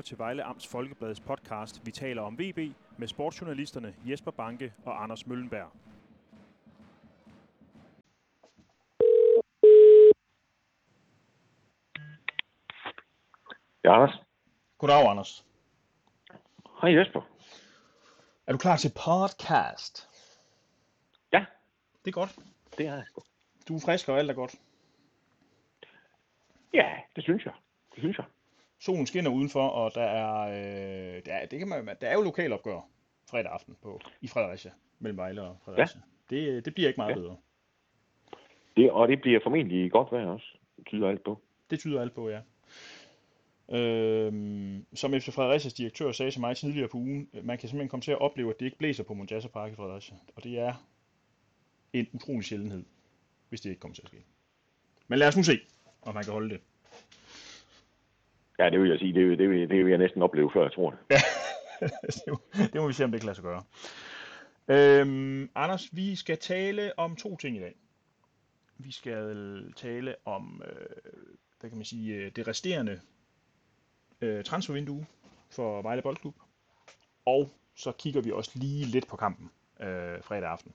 lytter til Vejle Amts Folkebladets podcast Vi taler om VB med sportsjournalisterne Jesper Banke og Anders Møllenberg. Ja, Anders. Goddag, Anders. Hej Jesper. Er du klar til podcast? Ja, Det er godt. det er jeg. Du er frisk, og alt er godt. Ja, det synes jeg. Det synes jeg. Solen skinner udenfor, og der er, øh, der er, det kan man, jo- der er jo lokalopgør fredag aften på, i Fredericia, mellem Vejle og Fredericia. Ja. Det, det bliver ikke meget Ja. ja. bedre. Det, og det bliver formentlig godt vejr også. Det tyder alt på. Det tyder alt på, ja. Øhm, som efter Fredericias direktør sagde til mig tidligere på ugen, øh, man kan simpelthen komme til at opleve, at det ikke blæser på Monjasa Park i Fredericia. Og det er en utrolig sjældenhed, hvis det ikke kommer til at ske. Men lad os nu se, om man kan holde det. Ja, det vil jeg sige. Det, det, vil, det vil jeg næsten opleve, før jeg tror det. det, må, det må vi se, om det kan lade sig gøre. Øhm, Anders, vi skal tale om to ting i dag. Vi skal tale om, øh, hvad kan man sige, øh, det resterende øh, transfervindue for Vejle Boldklub. Og så kigger vi også lige lidt på kampen øh, fredag aften.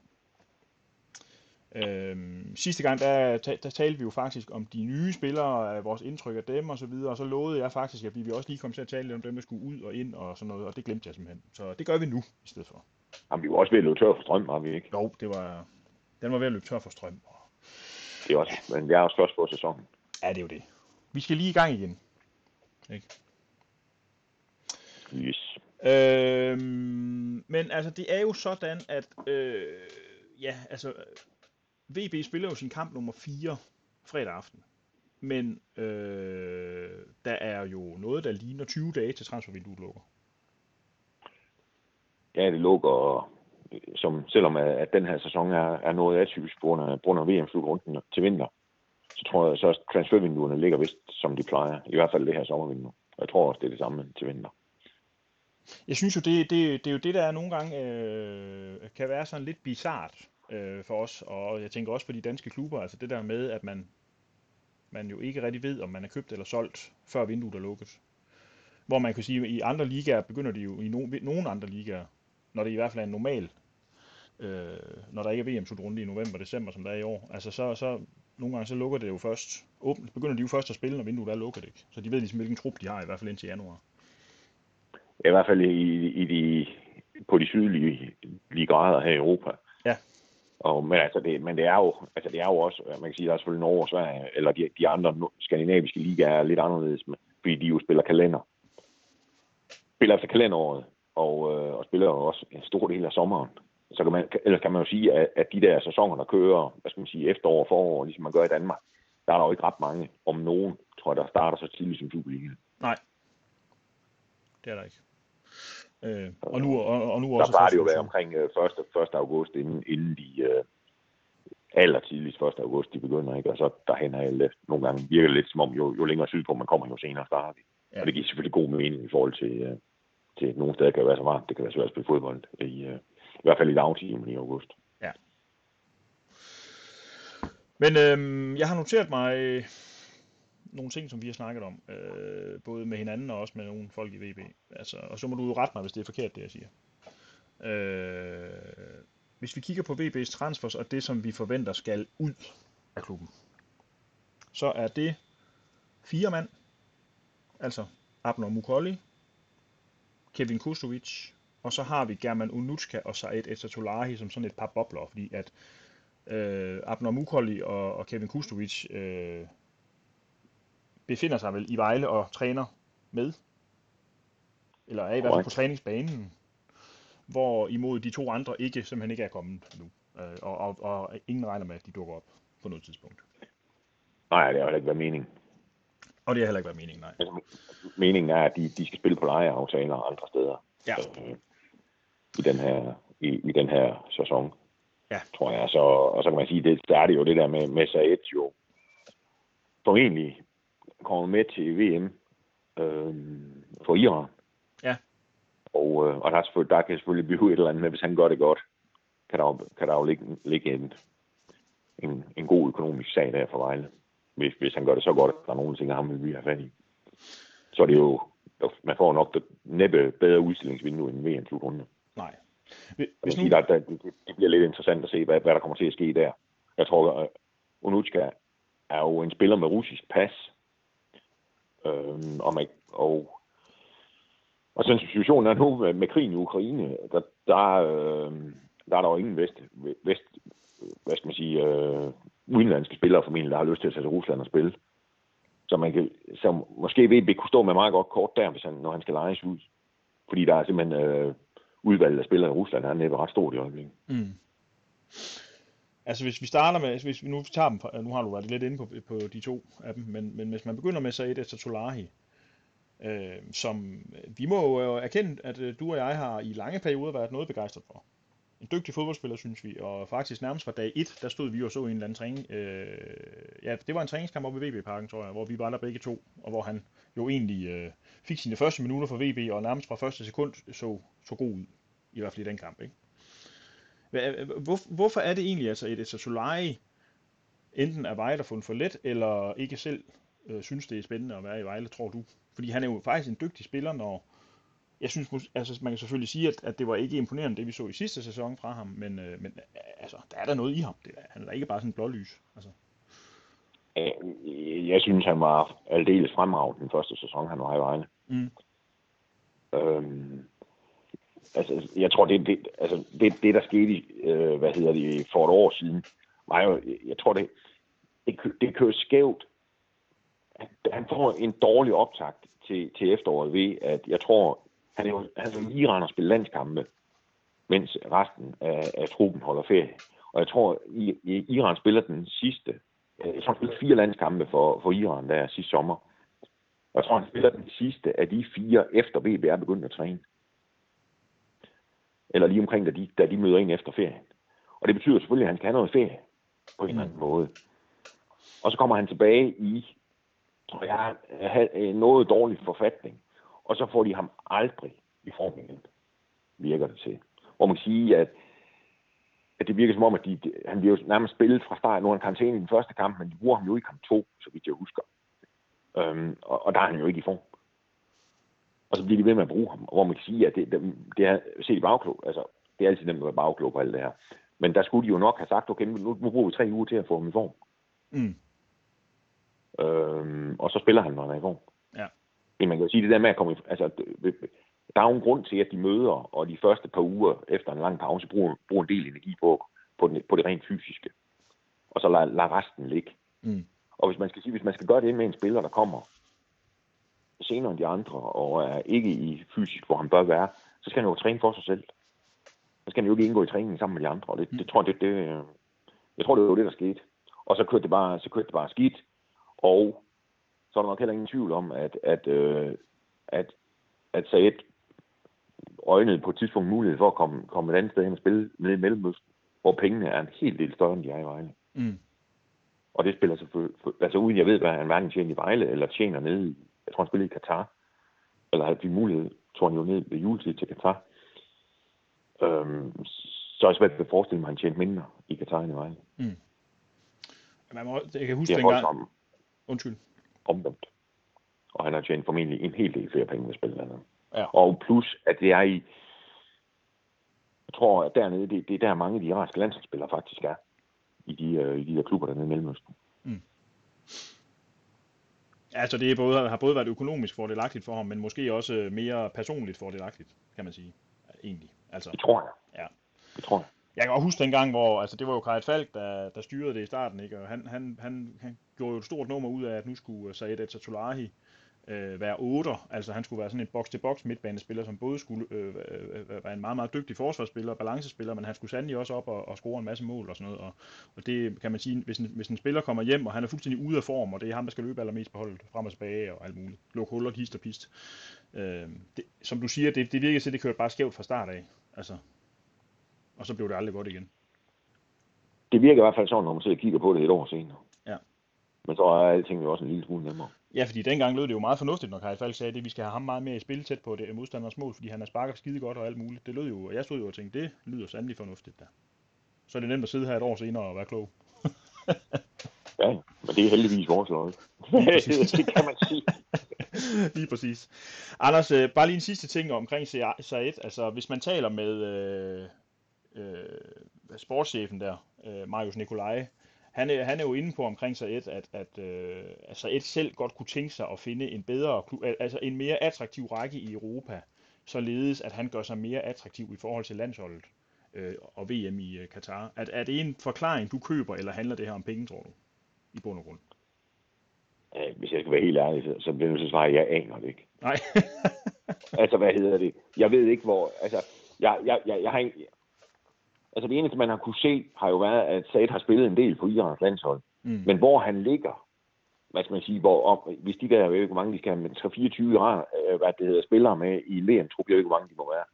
Øhm, sidste gang, der, der talte vi jo faktisk om de nye spillere, øh, vores indtryk af dem og så videre, og så lovede jeg faktisk, at vi vil også lige komme til at tale lidt om dem, der skulle ud og ind og sådan noget, og det glemte jeg simpelthen. Så det gør vi nu i stedet for. Jamen, vi var også ved at løbe tør for strøm, var vi ikke? Jo, det var, den var ved at løbe tør for strøm. Det er også, men jeg er også først på sæsonen. Ja, det er jo det. Vi skal lige i gang igen. Ikke? Yes. Øhm, men altså, det er jo sådan, at øh, ja, altså, VB spiller jo sin kamp nummer 4 fredag aften. Men øh, der er jo noget, der ligner 20 dage til transfervinduet lukker. Ja, det lukker, som, selvom at, at den her sæson er, er noget atypisk på grund af, på grund af VM-slutrunden til vinter, så tror jeg så, at transfervinduerne ligger vist, som de plejer. I hvert fald det her sommervindue. Jeg tror også, det er det samme til vinter. Jeg synes jo, det, det, det er jo det, der nogle gange øh, kan være sådan lidt bizart øh, for os, og jeg tænker også for de danske klubber, altså det der med, at man, man jo ikke rigtig ved, om man er købt eller solgt, før vinduet er lukket. Hvor man kan sige, at i andre ligaer begynder de jo, i no, nogle andre ligaer, når det i hvert fald er en normal, øh, når der ikke er VM-slutrunde i november december, som der er i år, altså så, så nogle gange så lukker det jo først, åbent, begynder de jo først at spille, når vinduet er lukket, ikke? Så de ved ligesom, hvilken trup de har, i hvert fald indtil januar. I hvert fald i, i de, på de sydlige lige grader her i Europa. Ja. Og, men, altså det, men det er jo, altså det er jo også, man kan sige, der er selvfølgelig Norge og Sverige, eller de, de andre skandinaviske ligaer er lidt anderledes, fordi de jo spiller kalender. Spiller efter kalenderåret, og, øh, og spiller jo også en stor del af sommeren. Så kan man, ellers kan man jo sige, at, at de der sæsoner, der kører, hvad skal man sige, efterår og forår, ligesom man gør i Danmark, der er der jo ikke ret mange, om nogen, tror jeg, der starter så tidligt som Superligaen. Nej, det er der ikke. Øh, og nu, og, og nu Der også... plejer det jo at første være omkring øh, 1. 1. august, inden, inden de øh, aller tidligst 1. august, de begynder, ikke? Og så derhen er det nogle gange virker det lidt som om, jo, jo længere sydpå man kommer, jo senere starter de. Ja. Og det giver selvfølgelig god mening i forhold til, øh, til nogle steder kan det være så varmt, det kan være svært at spille fodbold i, øh, i hvert fald i dagtimen i august. Men øhm, jeg har noteret mig øh, nogle ting, som vi har snakket om, øh, både med hinanden og også med nogle folk i VB. Altså, og så må du jo rette mig, hvis det er forkert, det jeg siger. Øh, hvis vi kigger på VB's transfers og det, som vi forventer skal ud af klubben, så er det fire mand, altså Abner Mukolli, Kevin Kusovic, og så har vi German Unutska og Saed Etatolahi som sådan et par bobler, fordi at øh, Abner Mukolli og, og Kevin Kustovic øh, befinder sig vel i Vejle og træner med, eller er i hvert fald på træningsbanen, hvor imod de to andre ikke simpelthen ikke er kommet nu, øh, og, og, og ingen regner med, at de dukker op på noget tidspunkt. Nej, det har heller ikke været meningen. Og det har heller ikke været meningen, nej. Altså, meningen er, at de, de skal spille på lejeaftaler andre steder. Ja. øh, i den her i, i den her sæson. Ja. Tror jeg. Så, og så kan man sige, det, der er det jo det der med, med Saed jo formentlig kommer med til VM øh, for Iran. Ja. Og, øh, og der, er der kan selvfølgelig blive et eller andet med, hvis han gør det godt, kan der jo, kan der jo ligge, ligge en, en, en god økonomisk sag der for Vejle. Hvis, hvis han gør det så godt, at der er nogle ting, ham vil vi have fat i. Så er det jo man får nok det næppe bedre udstillingsvindue end VM slutrunde. Nej. Hvis nu... der, der, det, det bliver lidt interessant at se, hvad, hvad der kommer til at ske der. Jeg tror, at Unuchka er jo en spiller med russisk pas. Øhm, og, man, og, og sådan situationen er nu med, med krigen i Ukraine, der, der, øh, der er der jo ingen vest, vest hvad skal man sige, øh, udenlandske spillere formentlig, der har lyst til at tage til Rusland og spille. Så, man kan, så måske vi kunne stå med meget godt kort der, hvis han, når han skal lejes ud. Fordi der er simpelthen øh, udvalget af spillere i Rusland, han er næppe ret stort i øjeblikket. Mm. Altså hvis vi starter med, hvis vi nu tager dem, nu har du været lidt inde på, på de to af dem, men, men hvis man begynder med Said Etatolahi, øh, som vi må jo øh, erkende, at øh, du og jeg har i lange perioder været noget begejstret for en dygtig fodboldspiller, synes vi, og faktisk nærmest fra dag 1, der stod vi og så en eller anden træning. Øh, ja, det var en træningskamp oppe i VB-parken, tror jeg, hvor vi var der begge to, og hvor han jo egentlig øh, fik sine første minutter for VB, og nærmest fra første sekund så, så god ud, i hvert fald i den kamp, ikke? Hvor, hvorfor er det egentlig, altså et Solari enten er Vejle fundet for let, eller ikke selv øh, synes, det er spændende at være i Vejle, tror du? Fordi han er jo faktisk en dygtig spiller, når, jeg synes, altså, man kan selvfølgelig sige, at, at det var ikke imponerende, det vi så i sidste sæson fra ham, men, øh, men altså, der er der noget i ham. Det han er ikke bare sådan en blålys. Altså. Jeg synes, han var aldeles fremragende den første sæson, han var i Vejle. Mm. Øhm, altså, jeg tror, det, det, altså, det, det der skete, øh, hvad hedder det, for et år siden, var jo, jeg tror, det, det, det kører skævt. Han får en dårlig optakt til, til efteråret ved, at jeg tror, han er jo, han er lige i Iran og spiller landskampe, mens resten af, af truppen holder ferie. Og jeg tror, i, i Iran spiller den sidste, øh, jeg tror, han spiller fire landskampe for, for Iran der sidste sommer. Og jeg tror, han spiller den sidste af de fire, efter VBR begyndte at træne. Eller lige omkring, da de, da de møder ind efter ferien. Og det betyder selvfølgelig, at han skal have noget ferie på en eller anden måde. Og så kommer han tilbage i, tror jeg, noget dårlig forfatning og så får de ham aldrig i form igen, virker det til. Hvor man kan sige, at, at det virker som om, at de, de, han bliver jo nærmest spillet fra start. Nu er han karantæne i den første kamp, men de bruger ham jo i kamp 2, så vidt jeg husker. Øhm, og, og der er han jo ikke i form. Og så bliver de ved med at bruge ham, hvor man kan sige, at det, det, det er set bagklog. Altså, det er altid nemt at være bagklog på alt det her. Men der skulle de jo nok have sagt, okay, nu, nu bruger vi tre uger til at få ham i form. Mm. Øhm, og så spiller han, når han er i form. Men man kan jo sige, det der med at komme i, altså, der er jo en grund til, at de møder, og de første par uger efter en lang pause bruger, bruger en del energi på, på, den, på det rent fysiske. Og så lader lad resten ligge. Mm. Og hvis man skal sige, hvis man skal gøre det med en spiller, der kommer senere end de andre, og er ikke i fysisk, hvor han bør være, så skal han jo træne for sig selv. Så skal han jo ikke indgå i træningen sammen med de andre. Og det, det tror jeg, det, det, jeg tror, det var det, der skete. Og så kørte det bare, så kørte det bare skidt. Og så er der nok heller ingen tvivl om, at, at, øh, at, at Said øjnede på et tidspunkt mulighed for at komme, komme et andet sted hen og spille ned i Mellemøsten, hvor pengene er en helt del større, end de er i Vejle. Mm. Og det spiller selvfølgelig, altså uden jeg ved, hvad han hverken tjener i Vejle, eller tjener nede i, jeg tror han spiller i Katar, eller havde vi mulighed, tror han jo ned ved juletid til Katar. Øhm, så er det svært at forestille mig, at han tjente mindre i Katar end i Vejle. Mm. Man må, jeg kan huske dengang... Om, Undskyld omvendt. Og han har tjent formentlig en hel del flere penge med spillerne. Ja. Og plus, at det er i... Jeg tror, at dernede, det, det er der mange af de irakiske landsholdsspillere faktisk er. I de, uh, i de der klubber dernede i Mellemøsten. Altså det er både, har både været økonomisk fordelagtigt for ham, men måske også mere personligt fordelagtigt, kan man sige. Egentlig. Altså, det tror jeg. Ja. Det tror jeg. Jeg kan også huske dengang, hvor altså, det var jo Kajet Falk, der, der styrede det i starten, ikke? og han, han, han, han gjorde jo et stort nummer ud af, at nu skulle Said Etatolahi øh, være 8, altså han skulle være sådan en box-til-box midtbanespiller, som både skulle øh, øh, være en meget, meget dygtig forsvarsspiller og balancespiller, men han skulle sandelig også op og, og score en masse mål og sådan noget, og, og det kan man sige, hvis en, hvis en spiller kommer hjem, og han er fuldstændig ude af form, og det er ham, der skal løbe allermest på holdet, frem og tilbage og alt muligt, lukke huller, kist og pist. Øh, det, som du siger, det, det virker til, at det kørte bare skævt fra start af, altså og så blev det aldrig godt igen. Det virker i hvert fald sådan, når man sidder og kigger på det et år senere. Ja. Men så er alting jo også en lille smule nemmere. Ja, fordi dengang lød det jo meget fornuftigt, når Kai Falk sagde, at vi skal have ham meget mere i spil tæt på det modstanders mål, fordi han er sparket skide godt og alt muligt. Det lød jo, og jeg stod jo og tænkte, det lyder sandelig fornuftigt der. Så er det nemt at sidde her et år senere og være klog. ja, men det er heldigvis vores løg. det kan man sige. lige præcis. Anders, øh, bare lige en sidste ting omkring Said. Altså, hvis man taler med øh, øh, sportschefen der, øh, Marius Nikolaj, han er, han er jo inde på omkring Said, at, at, øh, at Said selv godt kunne tænke sig at finde en bedre, altså en mere attraktiv række i Europa, således at han gør sig mere attraktiv i forhold til landsholdet øh, og VM i øh, Katar. Er, er det en forklaring, du køber, eller handler det her om penge, tror du, i bund og grund? Hvis jeg skal være helt ærlig, så, så bliver jeg så svare, at jeg aner det ikke. Nej. altså, hvad hedder det? Jeg ved ikke, hvor... Altså, jeg, jeg, jeg, jeg har ikke... Altså, det eneste, man har kunne se, har jo været, at Said har spillet en del på Irans landshold. Mm. Men hvor han ligger, hvad skal man sige, hvor, om, hvis de der, jeg ved ikke, hvor mange de skal have, men 3-24 øh, hvad det hedder, spillere med i VM-trup, jeg ved ikke, hvor mange de må være.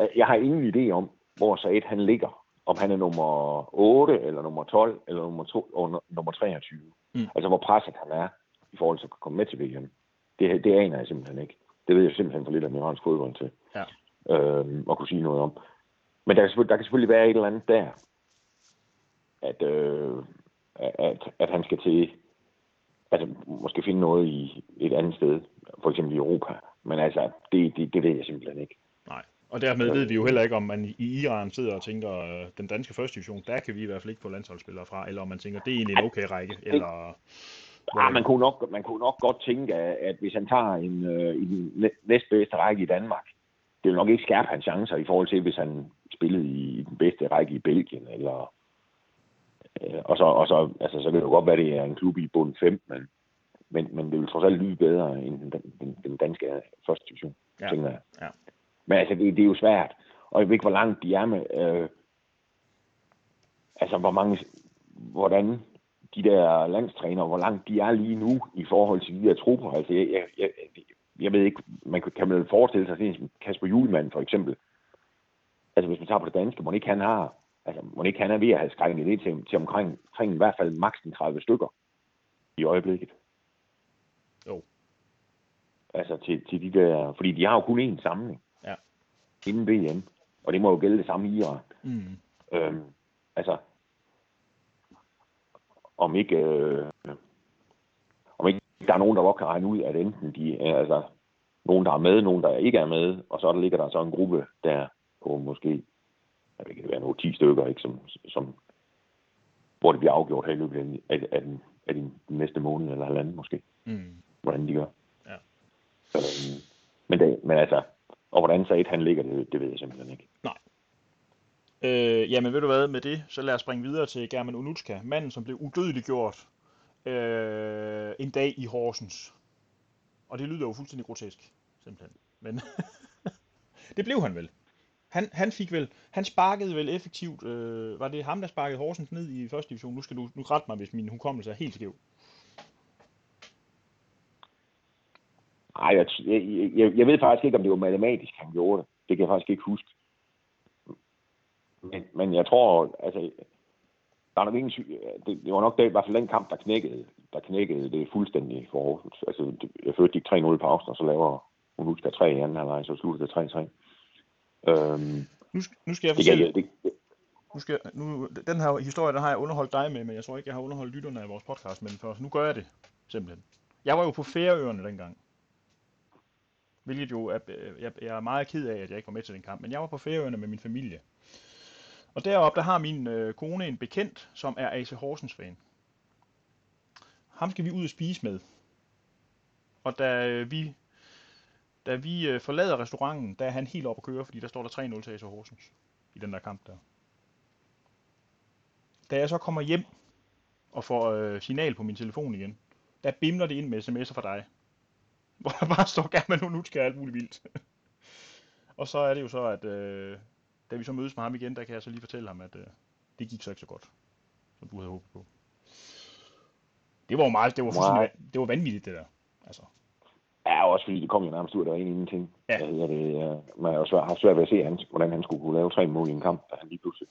Øh, jeg har ingen idé om, hvor Said han ligger. Om han er nummer 8, eller nummer 12, eller nummer, 2, og nummer 23. Mm. Altså, hvor presset han er i forhold til at komme med til VM. Det, det aner jeg simpelthen ikke. Det ved jeg simpelthen for lidt om iransk fodbold til. Ja. Øhm, at kunne sige noget om. Men der kan, der kan selvfølgelig være et eller andet der, at, øh, at, at han skal til, altså måske finde noget i et andet sted, for eksempel i Europa. Men altså, det, det, det ved jeg simpelthen ikke. Nej, og dermed ved vi jo heller ikke, om man i Iran sidder og tænker, øh, den danske første division, der kan vi i hvert fald ikke få landsholdsspillere fra, eller om man tænker, det er egentlig en okay række, eller... Ja, man kunne, nok, man kunne nok godt tænke, at hvis han tager en, øh, i den næstbedste række i Danmark, det vil nok ikke skærpe hans chancer i forhold til, hvis han spillede i den bedste række i Belgien, eller øh, og så, og så, altså, så kan det jo godt være, det er en klub i bund 5, men, men, men det vil trods alt lyde bedre end den, den, den danske første division, ja. tænker jeg. Ja. Men altså, det, det er jo svært, og jeg ved ikke, hvor langt de er med, øh, altså, hvor mange, hvordan de der landstræner, hvor langt de er lige nu i forhold til de der trupper. Altså, jeg, jeg, jeg, jeg ved ikke, man kan, kan man forestille sig, at Kasper Julemand for eksempel, altså hvis man tager på det danske, må ikke han har, altså må ikke han er ved at have skrækket det til, til omkring, omkring i hvert fald maks 30 stykker i øjeblikket. Jo. Altså til, til de der, fordi de har jo kun én samling. Ja. Inden VM. Og det må jo gælde det samme i Iran. Mm. Øhm, altså, om ikke, øh, om ikke der er nogen, der godt kan regne ud, at enten de altså, nogen, der er med, nogen, der ikke er med, og så der ligger der så en gruppe der på måske, ved ikke, det være nogle 10 stykker, ikke, som, som, hvor det bliver afgjort her i løbet af, af, den, af den næste måned eller halvanden måske. Mm. Hvordan de gør. Ja. Øhm, men, det, men altså, og hvordan Said han ligger, det, det ved jeg simpelthen ikke. Nej. Øh, jamen ved du hvad, med det, så lad os springe videre til German Unutska, manden som blev udødeliggjort øh, en dag i Horsens. Og det lyder jo fuldstændig grotesk, simpelthen. Men det blev han vel. Han, han fik vel, han sparkede vel effektivt, øh, var det ham, der sparkede Horsens ned i første division? Nu skal du nu rette mig, hvis min hukommelse er helt skæv. Nej, jeg, jeg, jeg ved faktisk ikke, om det var matematisk, han gjorde det. Det kan jeg faktisk ikke huske. Men, men jeg tror, altså, der er nok ingen, det, det var nok det, i hvert fald den kamp, der knækkede, der knækkede det fuldstændig for Aarhus. Altså, jeg følte, de 3-0 i pausen, og så laver hun husker 3 i anden halvleg, så slutter det 3-3. Øhm, nu, nu skal jeg fortælle... Det, det, det, nu skal, nu, den her historie, der har jeg underholdt dig med, men jeg tror ikke, jeg har underholdt lytterne af vores podcast med den før, nu gør jeg det, simpelthen. Jeg var jo på Færøerne dengang. Hvilket jo, er, jeg, jeg er meget ked af, at jeg ikke var med til den kamp, men jeg var på Færøerne med min familie. Og deroppe, der har min øh, kone en bekendt, som er AC Horsens fan. Ham skal vi ud og spise med. Og da øh, vi, da vi øh, forlader restauranten, der er han helt op at køre, fordi der står der 3-0 til AC Horsens i den der kamp der. Da jeg så kommer hjem og får øh, signal på min telefon igen, der bimler det ind med sms'er fra dig. Hvor der bare står, gerne nu, nu skal alt muligt vildt. og så er det jo så, at øh, da vi så mødes med ham igen, der kan jeg så lige fortælle ham, at øh, det gik så ikke så godt, som du havde håbet på. Det var jo meget, det var, fuldstændig, det var vanvittigt, det der. Altså. Ja, også fordi det kom jo nærmest ud af der ingenting. Ja. Jeg, det, ja, man har svært, har svært ved at se, han, hvordan han skulle kunne lave tre mål i en kamp, da han lige pludselig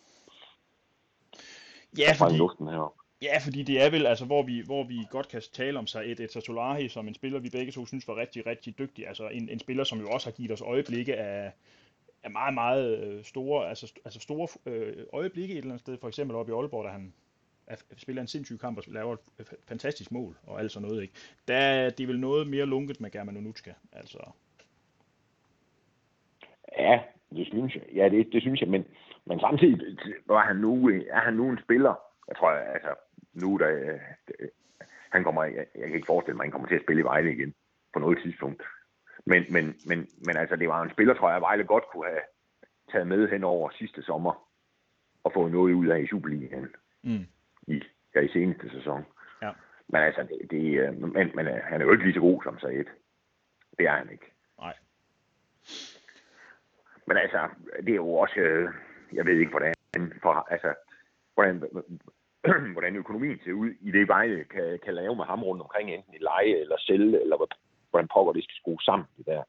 Ja, fordi, luften heroppe. ja, fordi det er vel, altså, hvor vi, hvor vi godt kan tale om sig et Etatolahi som en spiller, vi begge to synes var rigtig, rigtig dygtig. Altså en, en spiller, som jo også har givet os øjeblikke af, er meget, meget øh, store, altså, altså store øh, øjeblikke et eller andet sted, for eksempel oppe i Aalborg, da han spiller en sindssyg kamp og laver et fantastisk mål og alt sådan noget, ikke? Der er det vel noget mere lunket med German Onutska, altså. Ja, det synes jeg. Ja, det, det synes jeg, men, men samtidig var han nu, er han nu en spiller. Jeg tror, altså, nu der, han kommer, jeg, jeg kan ikke forestille mig, at han kommer til at spille i Vejle igen på noget tidspunkt. Men, men, men, men altså, det var en spiller, tror jeg, Vejle godt kunne have taget med hen over sidste sommer og fået noget ud af i Superligaen mm. I, ja, i seneste sæson. Ja. Men altså, det, det, øh, men, men, øh, han er jo ikke lige så god som Said. Det er han ikke. Nej. Men altså, det er jo også, øh, jeg ved ikke, hvordan, for, altså, hvordan, hvordan økonomien ser ud i det Vejle kan, kan lave med ham rundt omkring, enten i leje eller sælge, eller hvordan pokker det skal skrues sammen, det der.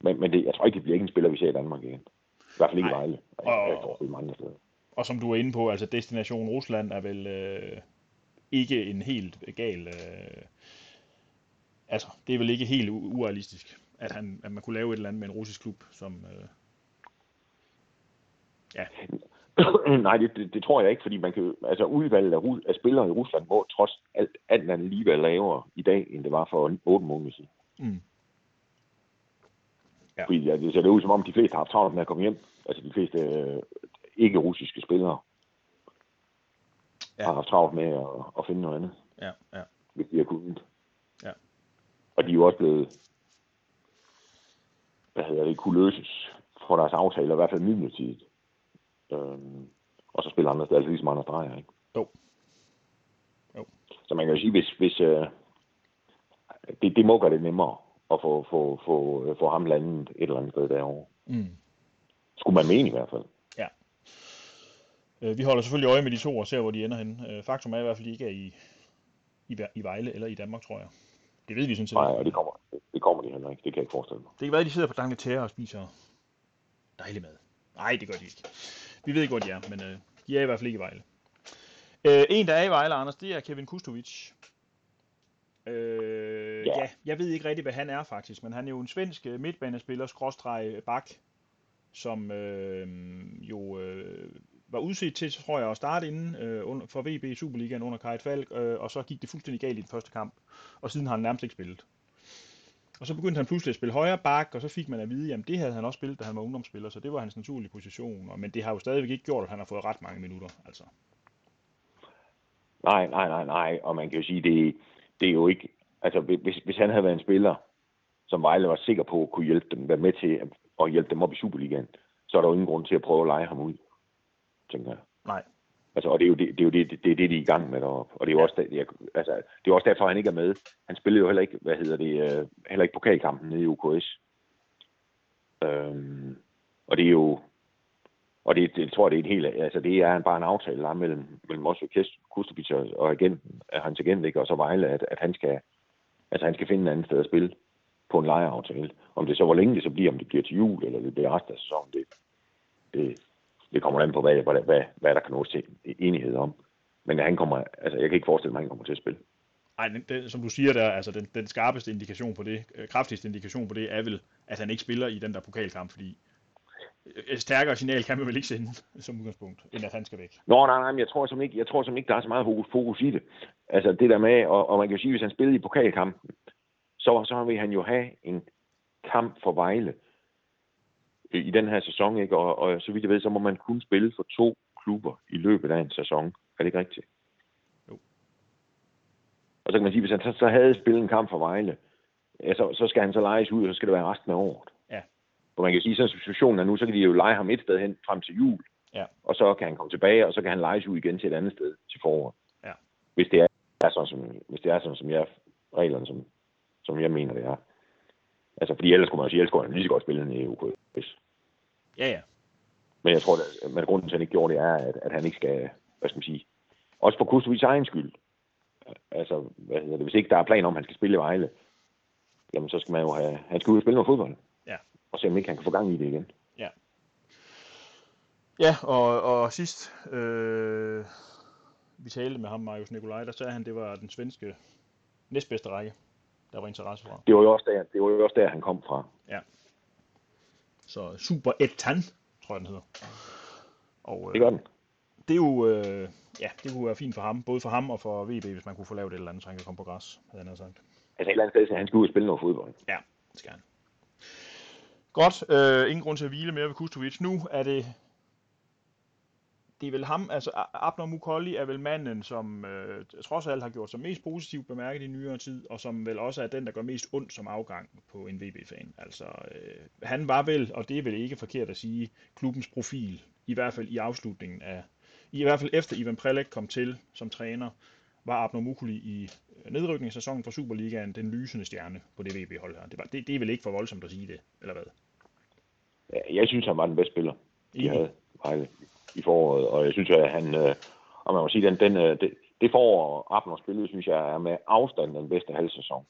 Men, men det, jeg tror ikke, det bliver ikke en spiller, vi ser i Danmark igen. I hvert fald ikke Vejle. Og, jeg tror, det er mange steder. Og som du er inde på, altså Destination Rusland er vel øh, ikke en helt gal... Øh, altså, det er vel ikke helt urealistisk, at, han, at man kunne lave et eller andet med en russisk klub, som... Øh, ja. Nej, det, det, det, tror jeg ikke, fordi man kan, altså udvalget af, af spillere i Rusland må trods alt, alt andet lige være lavere i dag, end det var for 8 måneder siden. Mm. Ja. Fordi ja, det ser ud som om, de fleste har haft travlt med at komme hjem. Altså de fleste øh, ikke-russiske spillere ja. har haft travlt med at, at finde noget andet. Ja, ja. Hvis de har kunnet. Ja. Og de er jo også blevet, hvad hedder det, kunne løses fra deres aftaler, i hvert fald midlertidigt. Øhm, og så spiller andre steder, altså ligesom andre drejer, ikke? Jo. jo. Så man kan jo sige, hvis, hvis øh, det, det må gøre det nemmere at få, få, få, få ham landet et eller andet sted derovre. Mm. Skulle man mene i hvert fald. Øh, vi holder selvfølgelig øje med de to og ser, hvor de ender hen. Øh, faktum er i hvert fald, at de ikke er i, i, i Vejle eller i Danmark, tror jeg. Det ved vi sådan set. Nej, og det kommer, det kommer de heller ikke. Det kan jeg ikke forestille mig. Det kan være, at de sidder på Dangletære og spiser dejlig mad. Nej, det gør de ikke. Vi ved ikke, hvor de er, men øh, de er i hvert fald ikke i Vejle. Øh, en, der er i Vejle, Anders, det er Kevin Kustovic. Øh, ja. ja, jeg ved ikke rigtig, hvad han er faktisk, men han er jo en svensk øh, midtbanespiller, skråstreg bak, som øh, jo øh, var udset til, tror jeg, at starte inden øh, under, for VB Superligaen under Kajt Falk, øh, og så gik det fuldstændig galt i den første kamp, og siden har han nærmest ikke spillet. Og så begyndte han pludselig at spille højre bak, og så fik man at vide, at det havde han også spillet, da han var ungdomsspiller, så det var hans naturlige position. Men det har jo stadigvæk ikke gjort, at han har fået ret mange minutter. Altså. Nej, nej, nej, nej. Og man kan jo sige, det, det er jo ikke... Altså, hvis, hvis han havde været en spiller, som Vejle var sikker på at kunne hjælpe dem, være med til at hjælpe dem op i Superligaen, så er der jo ingen grund til at prøve at lege ham ud, tænker jeg. Nej. Altså, og det er jo det, det, er jo det, det, det, det de er i gang med deroppe. Og det er jo også, det, altså, det er også derfor, han ikke er med. Han spillede jo heller ikke, hvad hedder det, uh, heller ikke pokalkampen nede i UKS. Øhm, og det er jo, og det, det, jeg tror, det er en helt, altså det er bare en aftale der er mellem, mellem os og Kustovic og agenten, hans agent, ikke? og så Vejle, at, at han skal, altså han skal finde en anden sted at spille på en lejeaftale. Om det så, hvor længe det så bliver, om det bliver til jul, eller det bliver resten af sæsonen, det, det, det kommer an på, hvad, hvad, hvad, hvad der kan nås til enighed om. Men han kommer, altså jeg kan ikke forestille mig, at han kommer til at spille. Nej, den, som du siger der, altså den, den skarpeste indikation på det, øh, kraftigste indikation på det, er vel, at han ikke spiller i den der pokalkamp, fordi et stærkere signal kan man vel ikke sende som udgangspunkt, end at han skal væk. Nå, nej, nej, men jeg tror som ikke, jeg tror som ikke, der er så meget fokus, fokus i det. Altså det der med, og, og man kan jo sige, hvis han spiller i pokalkampen, så, så vil han jo have en kamp for Vejle i den her sæson, ikke? Og, og så vidt jeg ved, så må man kun spille for to klubber i løbet af en sæson. Er det ikke rigtigt? Jo. Og så kan man sige, hvis han så, så havde spillet en kamp for Vejle, ja, så, så skal han så lejes ud, og så skal det være resten af året. Ja. Og man kan sige, at situationen er nu, så kan de jo lege ham et sted hen frem til jul. Ja. Og så kan han komme tilbage, og så kan han lejes ud igen til et andet sted til foråret. Ja. Hvis det er, er sådan, som, hvis det er sådan, som jeg, reglerne, som, som jeg mener, det er. Altså, fordi ellers kunne man jo sige, ellers kunne han lige så godt spille en EU Ja, ja. Men jeg tror, at, men grunden til, at han ikke gjorde det, er, at, at han ikke skal, hvad skal man sige, også for Kustovics egen skyld. Altså, hvad hedder det, hvis ikke der er plan om, at han skal spille i Vejle, jamen så skal man jo have, han skal ud og spille noget fodbold. Ja. Og se om ikke han kan få gang i det igen. Ja. Ja, og, og sidst, øh, vi talte med ham, Marius Nikolaj, der sagde han, det var den svenske næstbedste række, der var interesse for. Det var jo også der, det var jo også der han kom fra. Ja. Så Super Etan, tror jeg den hedder. Og, øh, det gør den. det er jo, øh, ja, det kunne være fint for ham, både for ham og for VB, hvis man kunne få lavet et eller andet, så han kan komme på græs, havde han sagt. Altså et eller andet sted, så han skal ud og spille noget fodbold. Ja, det skal han. Godt, øh, ingen grund til at hvile mere ved Kustovic. Nu er det det er vel ham, altså Abner Mukolli er vel manden, som øh, trods alt har gjort sig mest positivt bemærket i nyere tid, og som vel også er den, der gør mest ondt som afgang på en VB-fan. Altså, øh, han var vel, og det er vel ikke forkert at sige, klubbens profil, i hvert fald i afslutningen af, i hvert fald efter Ivan Prelek kom til som træner, var Abner Mukolli i nedrykningssæsonen for Superligaen den lysende stjerne på det VB-hold her. Det, var, det, det er vel ikke for voldsomt at sige det, eller hvad? Jeg synes, han var den bedste spiller, de havde Vejle i foråret, og jeg synes, at han, øh, og man må sige, den, den, øh, det, det forår, Abner spillet, synes jeg er med afstand den bedste halvsæson,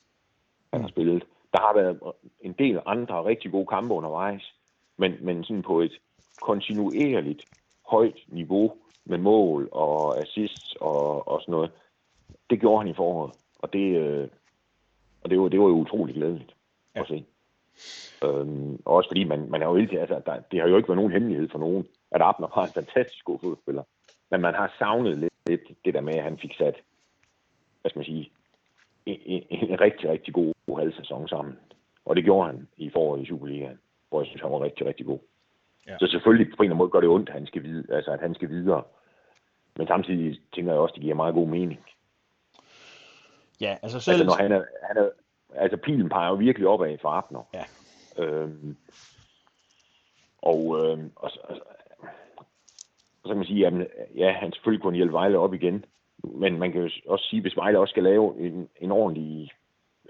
han har spillet. Der har været en del andre rigtig gode kampe undervejs, men, men sådan på et kontinuerligt højt niveau med mål og assists og, og sådan noget. Det gjorde han i foråret, og det, øh, og det, var, det var jo utrolig glædeligt ja. at se. Øhm, også fordi man, man er jo ikke, altså, der, det har jo ikke været nogen hemmelighed for nogen, at Abner var en fantastisk god fodspiller. Men man har savnet lidt, lidt det der med, at han fik sat, hvad skal man sige, en, en, en rigtig, rigtig god halv sæson sammen. Og det gjorde han i foråret i Superligaen, hvor jeg synes, han var rigtig, rigtig god. Ja. Så selvfølgelig på en eller anden måde gør det ondt, at han skal, videre, altså, at han skal videre. Men samtidig tænker jeg også, at det giver meget god mening. Ja, altså selv... Altså, når han er, han er, altså pilen peger jo virkelig opad for Abner. Ja. Øhm, og, øhm, og, og, så kan man sige, at ja, han selvfølgelig kunne hjælpe Vejle op igen. Men man kan jo også sige, at hvis Vejle også skal lave en, en ordentlig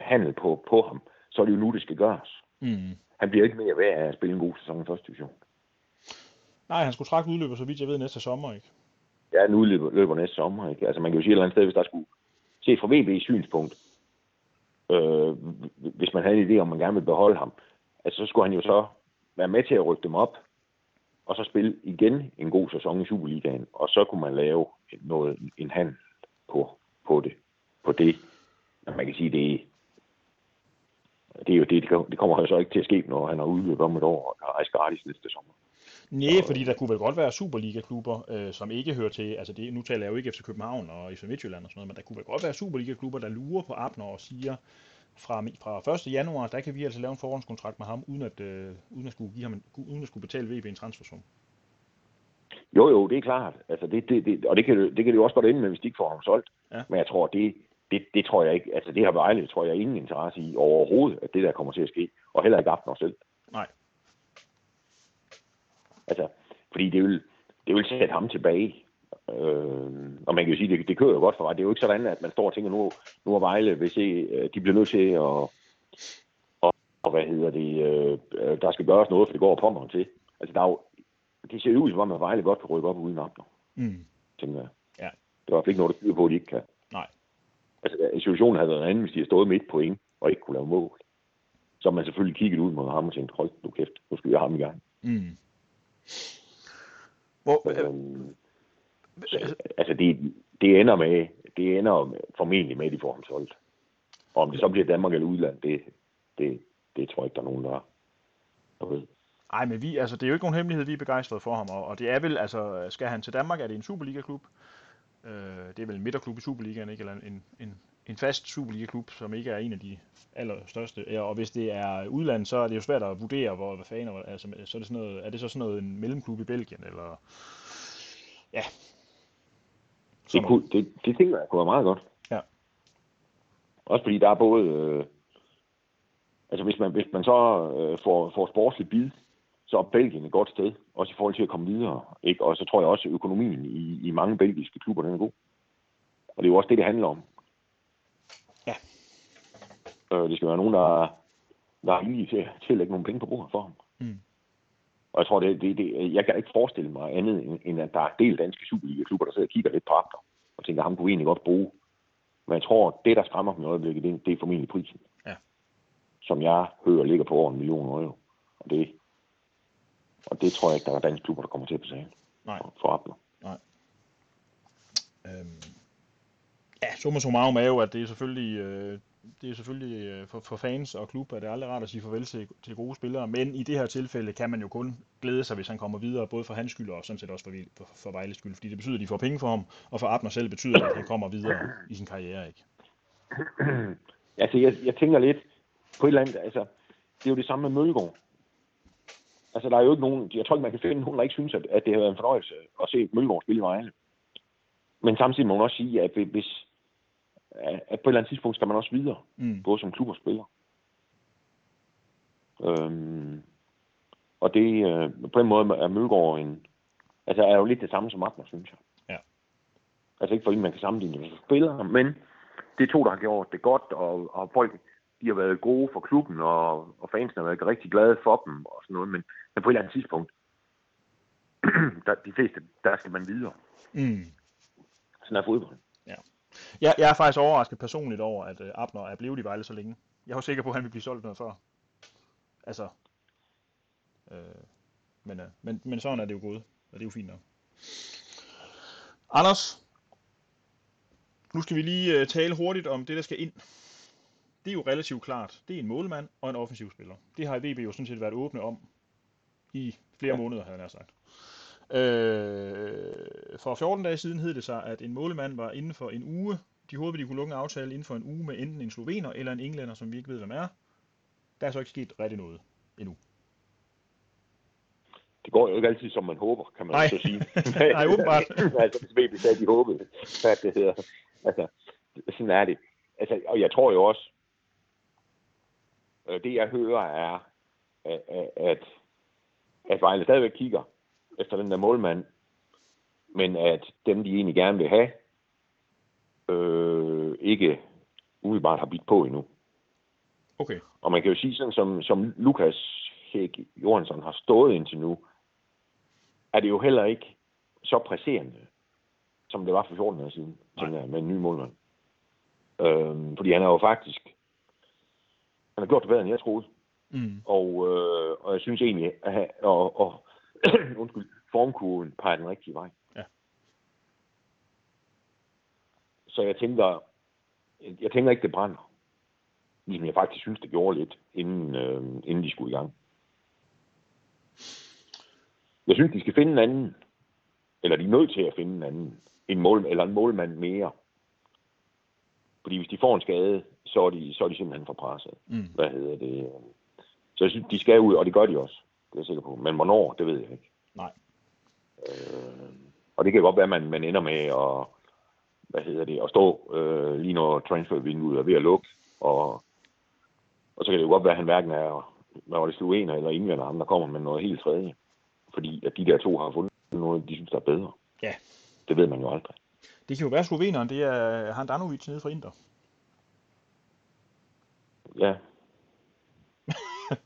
handel på, på ham, så er det jo nu, det skal gøres. Mm. Han bliver ikke mere værd af at spille en god sæson i første division. Nej, han skulle trække udløber, så vidt jeg ved, næste sommer, ikke? Ja, nu løber, løber næste sommer, ikke? Altså man kan jo sige et eller andet sted, hvis der skulle se fra VB's synspunkt, øh, hvis man havde en idé om, man gerne vil beholde ham, altså så skulle han jo så være med til at rykke dem op, og så spille igen en god sæson i Superligaen, og så kunne man lave noget, en handel på, på det. På det. Men man kan sige, det, det er jo det, det kommer jo så ikke til at ske, når han har udløbet om et år og rejst gratis næste sommer. Nej, fordi der kunne vel godt være Superliga-klubber, øh, som ikke hører til, altså det, nu taler jeg jo ikke FC København og FC Midtjylland og sådan noget, men der kunne vel godt være Superliga-klubber, der lurer på Abner og siger, fra, fra 1. januar, der kan vi altså lave en forhåndskontrakt med ham, uden at, øh, uden at, skulle, give ham en, uden at skulle betale VB en transfersum. Jo, jo, det er klart. Altså, det, det, det, og det kan, det kan det jo også godt ende med, hvis de ikke får ham solgt. Ja. Men jeg tror, det, det, det tror jeg ikke, altså det har Vejle, tror jeg ingen interesse i overhovedet, at det der kommer til at ske. Og heller ikke Abner selv. Nej. Altså, fordi det vil, det vil sætte ham tilbage. Øh, og man kan jo sige, det, det kører jo godt for mig. Det er jo ikke sådan, at man står og tænker, nu, nu er Vejle, hvis I, øh, de bliver nødt til at, og, og hvad hedder det, øh, der skal gøres noget, for det går på mig til. Altså, der er jo, det ser ud som om, at Vejle godt kan rykke op uden Abner. Mm. Tænker jeg. Ja. Det var ikke noget, der tyder på, at de ikke kan. Nej. Altså, situationen havde været en anden, hvis de havde stået midt point og ikke kunne lave mål. Så man selvfølgelig kigget ud mod ham og tænkt, hold nu kæft, nu skal have ham i gang. Mm. Hvor, øhm, så, altså det, det ender med, det ender med, formentlig med, at de får ham solgt. Og om det så bliver Danmark eller udland, det, det, det tror jeg ikke, der er nogen, der, der ved. Nej, men vi, altså, det er jo ikke nogen hemmelighed, vi er begejstrede for ham, og, og det er vel, altså, skal han til Danmark, er det en Superliga-klub? Øh, det er vel en midterklub i Superligaen, ikke? Eller en, en, en fast Superliga-klub, som ikke er en af de allerstørste. Ja, og hvis det er udlandet, så er det jo svært at vurdere, hvor, hvad fanden, altså, så er, det sådan noget, er det så sådan noget en mellemklub i Belgien, eller... Ja, det, kunne, det, det tænker jeg kunne være meget godt. Ja. Også fordi der er både... Øh, altså hvis man, hvis man så øh, får, får sportslig bid, så er Belgien et godt sted, også i forhold til at komme videre. Ikke? Og så tror jeg også, at økonomien i, i mange belgiske klubber den er god. Og det er jo også det, det handler om. Ja. Øh, det skal være nogen, der, der er villige til, til at lægge nogle penge på bordet for ham. Og jeg tror, det, det, det, jeg kan ikke forestille mig andet, end, at der er del danske Superliga-klubber, der sidder og kigger lidt på Abner, og tænker, ham kunne vi egentlig godt bruge. Men jeg tror, det, der skræmmer dem i øjeblikket, det, det er formentlig prisen. Ja. Som jeg hører ligger på over en million euro. Og det, og det tror jeg ikke, der er danske klubber, der kommer til at betale Nej. for Abner. Nej. Øhm. Ja, summa summarum er jo, at det er selvfølgelig, øh, det er selvfølgelig øh, for, for fans og klub, at det er aldrig rart at sige farvel til, til gode spillere, men i det her tilfælde kan man jo kun glæde sig, hvis han kommer videre, både for hans skyld og sådan set også for, for, for Vejles skyld, fordi det betyder, at de får penge for ham, og for Abner selv betyder det, at han kommer videre i sin karriere, ikke? altså, jeg, jeg tænker lidt på et eller andet, altså, det er jo det samme med Mølgaard. Altså, der er jo ikke nogen, jeg tror ikke, man kan finde nogen, der ikke synes, at, at det har været en fornøjelse at se Mølgaard spille i Vejle. Men samtidig må man også sige, at hvis, at på et eller andet tidspunkt skal man også videre, mm. både som klub og spiller. Øhm, og det, øh, på den måde er Mølgaard en, altså er jo lidt det samme som Magner, synes jeg. Ja. Altså ikke fordi man kan sammenligne med spillere, men det er to, der har gjort det godt, og, og folk, de har været gode for klubben, og, og fansene har været rigtig glade for dem, og sådan noget, men, men på et eller andet tidspunkt, der, de fleste, der skal man videre. Mm. Sådan er fodbold. Jeg, jeg er faktisk overrasket personligt over, at uh, Abner er blevet i Vejle så længe. Jeg var sikker på, at han ville blive solgt noget før. Altså, øh, men, uh, men, men sådan er det jo gået, og det er jo fint nok. Anders, nu skal vi lige uh, tale hurtigt om det, der skal ind. Det er jo relativt klart. Det er en målmand og en offensiv spiller. Det har VB jo sådan set været åbne om i flere ja. måneder, havde jeg sagt. Øh, for 14 dage siden hed det sig, at en målmand var inden for en uge. De håbede, de kunne lukke en aftale inden for en uge med enten en slovener eller en englænder, som vi ikke ved, hvem er. Der er så ikke sket rigtig noget endnu. Det går jo ikke altid, som man håber, kan man Nej. så sige. Nej, åbenbart. altså, hvis vi sagde, de håbede, hvad det hedder. Altså, sådan er det. Altså, og jeg tror jo også, øh, det jeg hører er, at, at, at Vejle stadigvæk kigger efter den der målmand, men at dem, de egentlig gerne vil have, øh, ikke umiddelbart har bidt på endnu. Okay. Og man kan jo sige sådan, som, som Lukas Hæk Johansson har stået indtil nu, er det jo heller ikke så presserende, som det var for 14 år siden, tænker jeg, med en ny målmand. Øhm, fordi han er jo faktisk, han har gjort det bedre, end jeg troede. Mm. Og, øh, og jeg synes egentlig, at, og, og undskyld, formkurven peger den rigtige vej. Ja. Så jeg tænker, jeg tænker ikke, det brænder. Ligesom jeg faktisk synes, det gjorde lidt, inden, øh, inden de skulle i gang. Jeg synes, de skal finde en anden, eller de er nødt til at finde en anden, en mål, eller en målmand mere. Fordi hvis de får en skade, så er de, så er de simpelthen for presset. Mm. Hvad hedder det? Så jeg synes, de skal ud, og det gør de også. Det er jeg sikker på. Men hvornår, det ved jeg ikke. Nej. Øh, og det kan godt være, at man, man ender med at, hvad hedder det, at stå øh, lige når transfervinduet er ved at lukke. Og, og så kan det jo godt være, at han hverken er, hvad var det, slovener eller englænder, ham der kommer med noget helt tredje. Fordi at de der to har fundet noget, de synes, der er bedre. Ja. Det ved man jo aldrig. Det kan jo være, sloveneren, det er Handanovic nede fra Inter. Ja,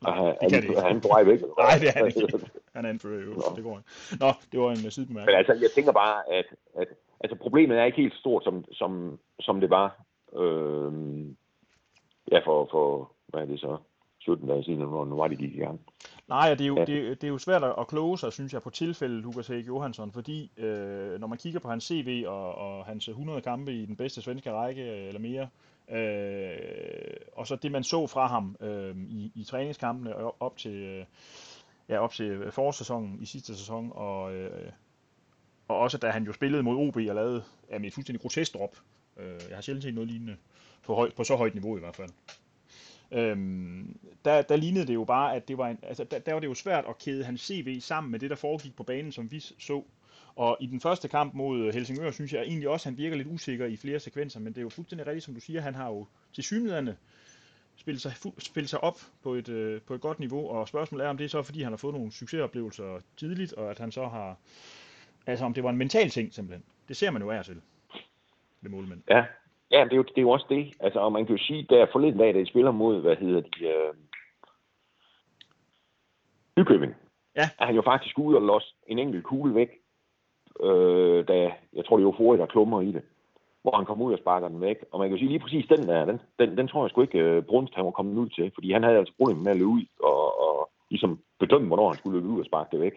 Nej, er, det er, er han på vej væk? Nej, det er han ikke. Han er en for det går Nå, det var en sidebemærkning. Men altså, jeg tænker bare, at, at altså, problemet er ikke helt så stort, som, som, som det var øh, ja, for, for, hvad er det så, 17 dage siden, når nu var de gik i gang. Nej, det er, jo, ja. det, det er jo svært at kloge sig, synes jeg, på tilfældet Lukas Hæk Johansson, fordi øh, når man kigger på hans CV og, og hans 100 kampe i den bedste svenske række eller mere, Øh, og så det, man så fra ham øh, i, i træningskampene op til, øh, ja, op til forårssæsonen i sidste sæson, og, øh, og også da han jo spillede mod OB og lavede ja, med et fuldstændig grotesk drop. Øh, jeg har sjældent set noget lignende på, høj, på så højt niveau i hvert fald. Øhm, der, der lignede det jo bare, at det var en, altså, der, der var det jo svært at kæde hans CV sammen med det, der foregik på banen, som vi så og i den første kamp mod Helsingør, synes jeg egentlig også, at han virker lidt usikker i flere sekvenser, men det er jo fuldstændig rigtigt, som du siger, han har jo til synligheden spillet sig, spillet sig op på et, øh, på et godt niveau, og spørgsmålet er, om det er så, fordi han har fået nogle succesoplevelser tidligt, og at han så har, altså om det var en mental ting simpelthen. Det ser man jo af til ved målmænd. Ja, ja det, er jo, det er jo også det. Altså, og man kan jo sige, der forleden dag, da I spiller mod, hvad hedder de, øh, Nykøbing, ja. er han jo faktisk ude og låse en enkelt kugle væk, øh, da jeg tror, det er Ofori, der klummer i det, hvor han kom ud og sparker den væk. Og man kan jo sige lige præcis den der, den, den, den tror jeg sgu ikke, øh, Brunst han var kommet ud til, fordi han havde altså problemer med at løbe ud og, og ligesom bedømme, hvornår han skulle løbe ud og sparke det væk.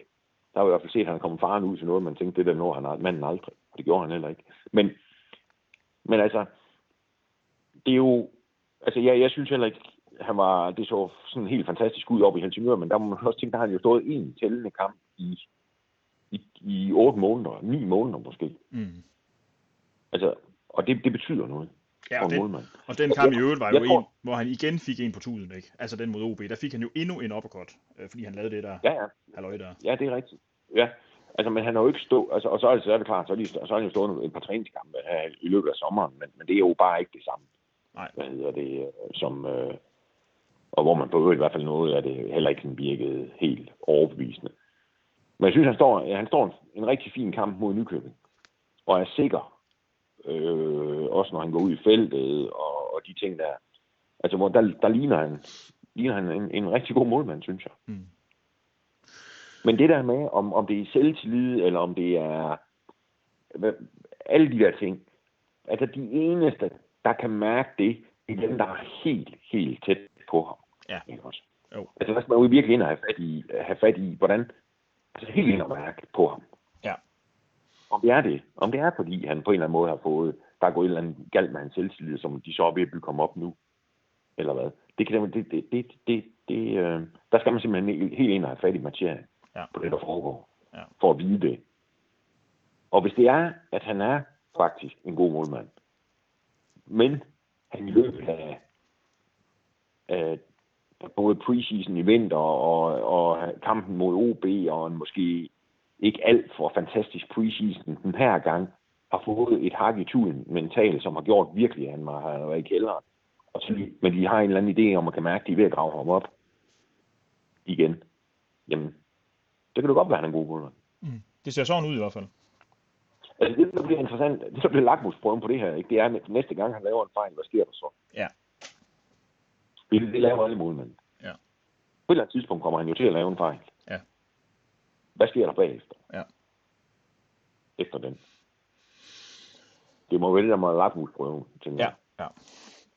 Der var i hvert fald set, at han kom faren ud til noget, man tænkte, det der når han manden aldrig. Og det gjorde han heller ikke. Men, men altså, det er jo, Altså, ja, jeg synes heller ikke, han var, det så sådan helt fantastisk ud op i Helsingør, men der må man også tænke, der har han jo stået en tællende kamp i, i, i 8 måneder, 9 måneder måske. Mm. Altså, og det, det betyder noget Ja, og en den, og den kamp i øvrigt var jo tror- en, hvor han igen fik en på tuden, ikke? Altså den mod OB, der fik han jo endnu en uppercut, øh, fordi han lavede det der Ja, ja, halløj der. ja, det er rigtigt. Ja, altså, men han har jo ikke stået, altså, og så er det, så er det klart, så er, de, så er han jo stået et par træningskampe her i løbet af sommeren, men, men det er jo bare ikke det samme. Nej. Hvad hedder det, øh, som, øh, og hvor man på øvrigt i hvert fald noget af det heller ikke sådan virkede helt overbevisende. Men jeg synes, han står, han står en, en rigtig fin kamp mod Nykøbing, og er sikker, øh, også når han går ud i feltet, og, og de ting der. Altså, hvor der, der ligner han, ligner han en, en rigtig god målmand, synes jeg. Mm. Men det der med, om, om det er selvtillid, eller om det er hvad, alle de der ting, altså de eneste, der kan mærke det, det er dem, der er helt, helt tæt på ham. Ja. Ikke også? Jo. Altså der skal man jo virkelig ind og have fat i, have fat i hvordan, altså helt ind og mærke på ham. Ja. Om det er det. Om det er, fordi han på en eller anden måde har fået, der er gået et eller andet galt med hans selvtillid, som de så er ved at bygge ham op nu. Eller hvad. Det kan det, det, det, det, det øh, der skal man simpelthen helt helt ind og have fat i materien Ja. på det, der foregår. Ja. For at vide det. Og hvis det er, at han er faktisk en god målmand, men han i løbet af, af både preseason i vinter og, og kampen mod OB og en måske ikke alt for fantastisk preseason den her gang, har fået et hak i tuden mentalt, som har gjort virkelig, at han har været i kælderen. Og så, men de har en eller anden idé om, at man kan mærke, at de er ved at grave ham op igen. Jamen, det kan du godt være, han er en god målmand. Mm. Det ser sådan ud i hvert fald. Altså det, der bliver interessant, det der bliver lakmusprøven på det her, ikke? det er, at næste gang han laver en fejl, hvad sker der så? Ja. Det, det laver alle målmænd. Ja. På et eller andet tidspunkt kommer han jo til at lave en fejl. Ja. Hvad sker der bagefter? Ja. Efter den. Det må vælge mig lakmusprøven, tænker Ja, jeg. ja.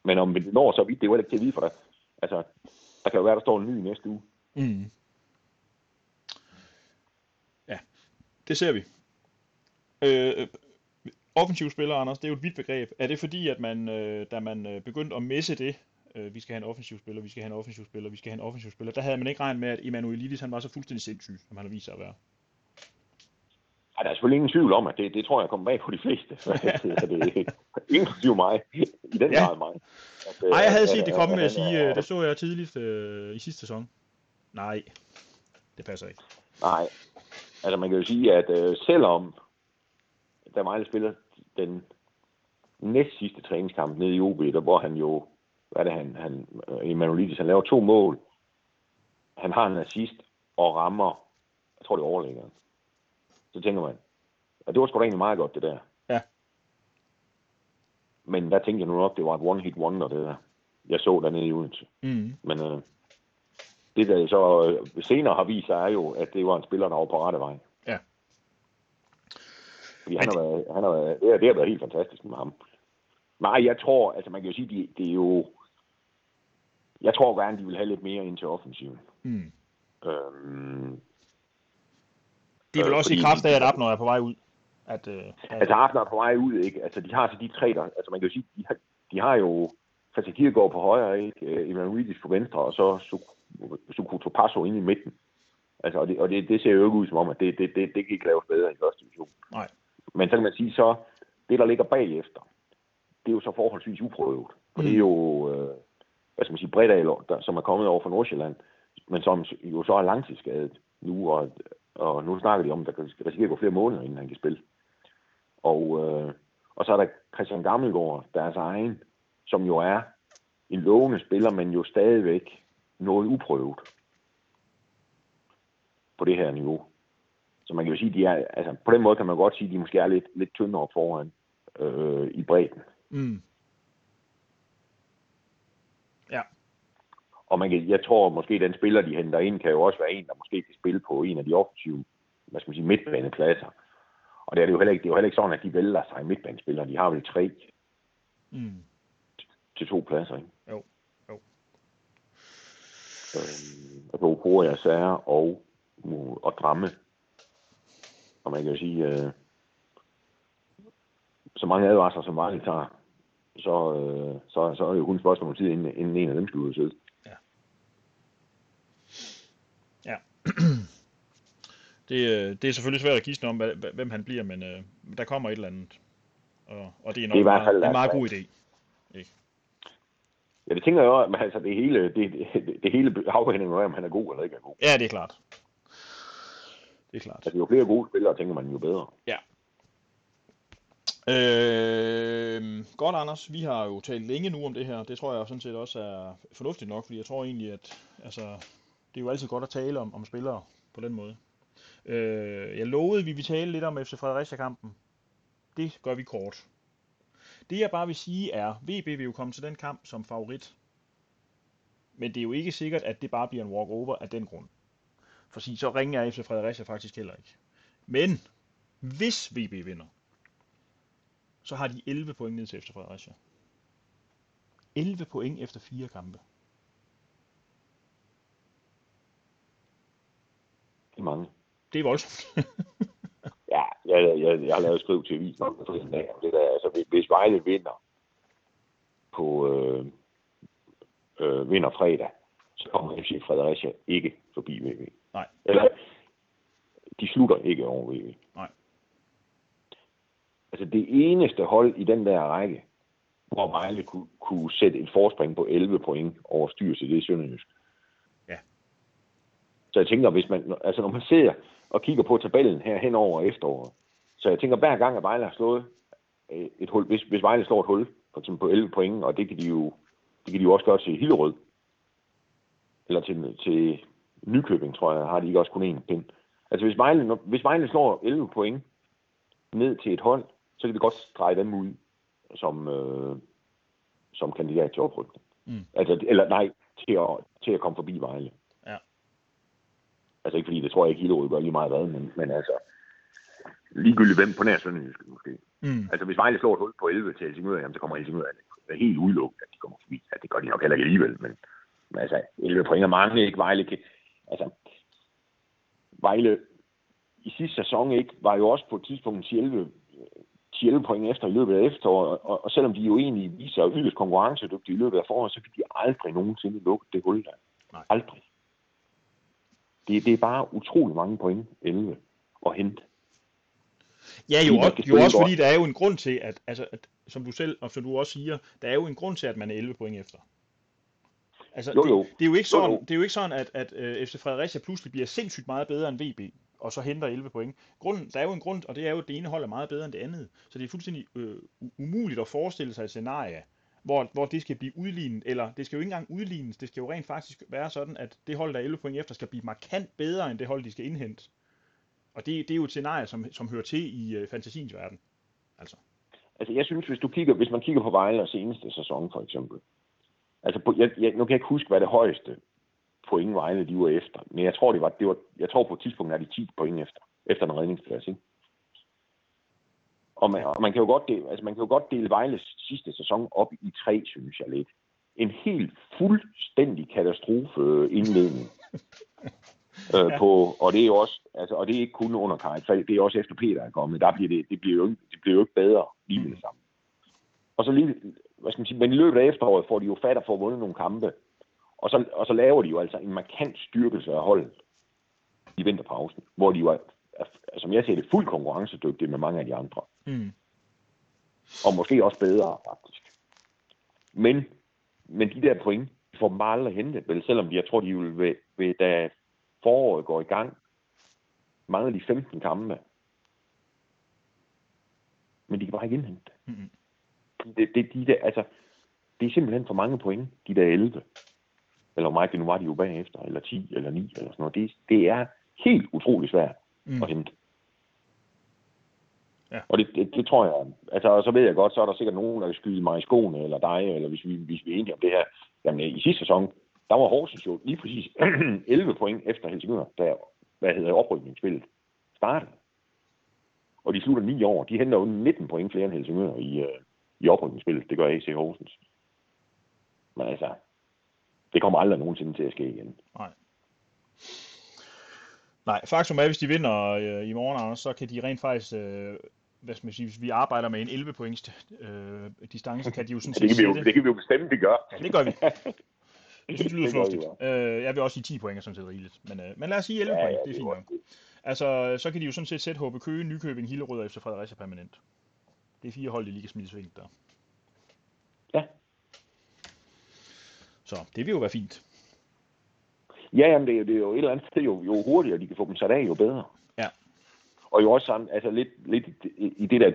Men om det når så vidt, det er jo ikke til at vide for dig. Altså, der kan jo være, der står en ny næste uge. Mm. Ja, det ser vi. Øh, offensiv spiller, Anders, det er jo et vidt begreb. Er det fordi, at man, øh, da man øh, begyndte at messe det, øh, vi skal have en offensiv spiller, vi skal have en offensiv spiller, vi skal have en offensiv spiller, der havde man ikke regnet med, at Emanuelidis han var så fuldstændig sindssyg, som han har vist sig at være. Ej, der er selvfølgelig ingen tvivl om, at det, det tror jeg kommer bag på de fleste. Inklusive mig. I den Ja. grad mig. At, øh, Nej, jeg havde set det komme med at sige, øh, det så jeg tidligt øh, i sidste sæson. Nej, det passer ikke. Nej. Altså, man kan jo sige, at øh, selvom der Vejle spiller den næst sidste træningskamp nede i OB, der hvor han jo, hvad er det han, han øh, Emanuelidis, han laver to mål. Han har en assist og rammer, jeg tror det er overlæggeren. Så tænker man, at det var sgu da egentlig meget godt, det der. Ja. Men der tænkte jeg nu nok, det var et one-hit wonder, det der. Jeg så dernede i Odense. Mm. Men øh, det, der så øh, senere har vist sig, er jo, at det var en spiller, der var på rette vej. Ja. Fordi han har været, han har været, det, har, det har været helt fantastisk med ham. Nej, jeg tror, altså man kan jo sige, det, det er jo, jeg tror gerne, de vil have lidt mere ind til offensiven. Mm. Øhm, Det er vel Øh, også i fordi- kraft af, at Abner er på vej ud. At, øh, at, altså Arsenal er på vej ud, ikke? Altså de har så de tre, der, altså man kan jo sige, de har, de har jo Christian Kierkegaard på højre, ikke? Øh, Emanuelis på venstre, og så Sukuto Passo inde i midten. Altså, og det, og det, det ser jo ikke ud som om, at det, det, det, det kan ikke laves bedre i første division. Nej. Men så kan man sige, så det, der ligger bagefter, det er jo så forholdsvis uprøvet. Og det er jo, øh, hvad skal man sige, Bredal, der, som er kommet over fra Nordsjælland, men som jo så er langtidsskadet nu, og, og nu snakker de om, at der kan risikere at gå flere måneder, inden han kan spille. Og, øh, og så er der Christian Gammelgaard, deres egen, som jo er en lovende spiller, men jo stadigvæk noget uprøvet på det her niveau. Så man kan jo sige, de er, altså på den måde kan man godt sige, at de måske er lidt, lidt tyndere foran øh, i bredden. mm. Ja. Og man kan, jeg tror måske, den spiller, de henter ind, kan jo også være en, der måske kan spille på en af de offensive, hvad skal man sige, midtbanepladser. Og det er, det jo heller ikke, det er jo heller ikke sådan, at de vælger sig midtbanespillere. De har vel tre Mm. til to pladser, ikke? Jo, jo. Øhm, altså Oporia, Sager og, og Dramme. Og man kan jo sige, øh, så mange advarsler, som Vejle tager så, øh, så, så er det jo kun spørgsmål om tid, inden, inden en af dem skal ud og sidde. Ja. Ja. det, øh, det er selvfølgelig svært at gisne om, hvem han bliver, men øh, der kommer et eller andet. Og, og det er nok Det er i hvert fald- en meget god idé. Ja, det tænker jeg jo, men altså det hele, det, det, det hele afhænger af, om han er god eller ikke er god. Ja, det er klart. Det er klart. Altså jo flere gode spillere, tænker man jo bedre. Øh, godt, Anders. Vi har jo talt længe nu om det her. Det tror jeg sådan set også er fornuftigt nok, fordi jeg tror egentlig, at altså, det er jo altid godt at tale om, om spillere på den måde. Øh, jeg lovede, at vi ville tale lidt om FC Fredericia-kampen. Det gør vi kort. Det jeg bare vil sige er, VB vil jo komme til den kamp som favorit. Men det er jo ikke sikkert, at det bare bliver en walk-over af den grund. For så ringer jeg FC Fredericia faktisk heller ikke. Men hvis VB vinder, så har de 11 point ned til FC Fredericia. 11 point efter fire kampe. Det er mange. Det er voldsomt. Ja, jeg, jeg, jeg har lavet skriv til avisen om det dag. Det der, altså, hvis- Vejle vinder på øh, øh, vinder fredag, så kommer FC Fredericia ikke forbi VV. Nej. Eller, de slutter ikke over VV. Nej. Altså det eneste hold i den der række, hvor Vejle kunne, kunne sætte et forspring på 11 point over styrelse, det er Sønderjysk. Så jeg tænker, hvis man, altså når man ser og kigger på tabellen her hen over efteråret, så jeg tænker, hver gang, at Vejle har slået øh, et hul, hvis, hvis Vejle slår et hul, for eksempel på 11 point, og det kan de jo, det kan de jo også gøre til Hillerød, eller til, til Nykøbing, tror jeg, har de ikke også kun én pind. Altså hvis Vejle, når, hvis Vejle slår 11 point ned til et hold, så kan vi godt dreje dem ud som, øh, som kandidat til oprykning. Mm. Altså, eller nej, til at, til at komme forbi Vejle. Altså ikke fordi, det tror jeg ikke, Hillerød gør lige meget hvad, men, men altså, ligegyldigt hvem på nær Sønderjysk måske. Mm. Altså hvis Vejle slår et hul på 11 til Helsingør, jamen, så kommer Helsingør det er helt udelukket, at de kommer forbi. Ja, det gør de nok heller ikke alligevel, men, men altså 11 point er mange, ikke? Vejle kan, altså, Vejle i sidste sæson ikke, var jo også på et tidspunkt 10 11, 11 point efter i løbet af efteråret, og, og selvom de jo egentlig viser yderst konkurrencedygtige i løbet af foråret, så fik de aldrig nogensinde lukket det hul der. Nej. Aldrig. Det, det er bare utrolig mange point, 11, at hente. Ja, jo, også, jo også fordi der er jo en grund til, at, altså, at, som du selv, og som du også siger, der er jo en grund til, at man er 11 point efter. Altså, Jo, jo. Det, det, er jo ikke sådan, Jo, jo. det er jo ikke sådan, at, at uh, FC Fredericia pludselig bliver sindssygt meget bedre end VB, og så henter 11 point. Grunden, der er jo en grund, og det er jo, at det ene hold er meget bedre end det andet. Så det er fuldstændig øh, umuligt at forestille sig et scenarie, hvor, hvor det skal blive udlignet, eller det skal jo ikke engang udlignes, det skal jo rent faktisk være sådan, at det hold, der er 11 point efter, skal blive markant bedre end det hold, de skal indhente. Og det, det er jo et scenarie, som, som hører til i øh, fantasiens verden. Altså. Altså, jeg synes, hvis, du kigger, hvis man kigger på Vejle seneste sæson, for eksempel. Altså, på, jeg, jeg, nu kan jeg ikke huske, hvad det højeste point Vejle de var efter. Men jeg tror, det var, det var, jeg tror på et tidspunkt, er de 10 point efter. Efter en redningsplads, ikke? Og man, og man kan jo godt dele, altså man kan jo godt dele Vejles sidste sæson op i tre, synes jeg lidt. En helt fuldstændig katastrofe indledning. øh, på, og det er jo også, altså, og det er ikke kun under Karik Falk, det er også efter Peter er kommet. Der bliver det, det bliver jo ikke, det bliver jo ikke bedre lige med det samme. Og så lige, hvad skal man sige, men i løbet af efteråret får de jo fat og får vundet nogle kampe. Og så, og så laver de jo altså en markant styrkelse af holdet i vinterpausen, hvor de jo er, som jeg ser det, fuldt konkurrencedygtige med mange af de andre. Mm. Og måske også bedre, faktisk. Men, men de der point, får dem aldrig hentet, vel, selvom de, jeg tror, de vil, ved, ved, da foråret går i gang, mangler de 15 kampe. Men de kan bare ikke indhente det. Mm. det, det, de der, altså, det er simpelthen for mange point, de der 11. Eller hvor meget det nu var, de jo bagefter, eller 10, eller 9, eller sådan noget. Det, det er helt utrolig svært Mm. at hente. Ja. Og det, det, det, tror jeg, altså og så ved jeg godt, så er der sikkert nogen, der vil skyde mig i skoene, eller dig, eller hvis vi, hvis vi er enige om det her. Jamen i sidste sæson, der var Horsens jo lige præcis 11 point efter Helsingør, der, hvad hedder oprykningsspillet startede. Og de slutter 9 år. De henter jo 19 point flere end Helsingør i, øh, i oprykningsspillet. Det gør AC Horsens. Men altså, det kommer aldrig nogensinde til at ske igen. Nej. Nej, faktum er, at hvis de vinder øh, i morgen, Anders, så kan de rent faktisk øh, hvad skal man sige, hvis vi arbejder med en 11 points øh, distance, kan de jo sådan set det kan, vi jo, det kan vi jo bestemme, vi gør. Ja, det gør vi. Det synes jeg lyder fornuftigt. Øh, jeg vil også sige 10 point er sådan set rigeligt. Men, øh, men lad os sige 11 ja, point, ja, det er fint nok. Altså, så kan de jo sådan set sætte HB Køge, Nykøbing, Hillerød og efter Fredericia permanent. Det er fire hold, de lige kan smide sving der. Ja. Så det vil jo være fint. Ja, jamen det, er, det er jo et eller andet sted, jo, jo hurtigere de kan få dem sat af, jo bedre. Ja. Og jo også sådan, altså lidt, lidt i det der,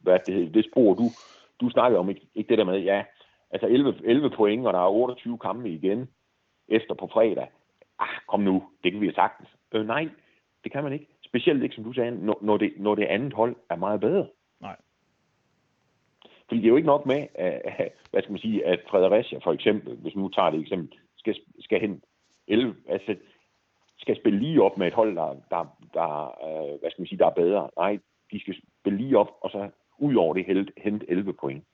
hvad det, det spor, du, du snakkede om, ikke, ikke det der med, ja, altså 11, 11 point, og der er 28 kampe igen efter på fredag. Ah, kom nu, det kan vi have sagtens. Øh, nej, det kan man ikke. Specielt ikke, som du sagde, når, når, det, når det andet hold er meget bedre. Nej. Fordi det er jo ikke nok med, at, hvad skal man sige, at Fredericia for eksempel, hvis nu tager det eksempel, skal, skal hen 11, altså skal spille lige op med et hold, der, der, der øh, hvad skal man sige, der er bedre. Nej, de skal spille lige op, og så ud over det hente 11 point.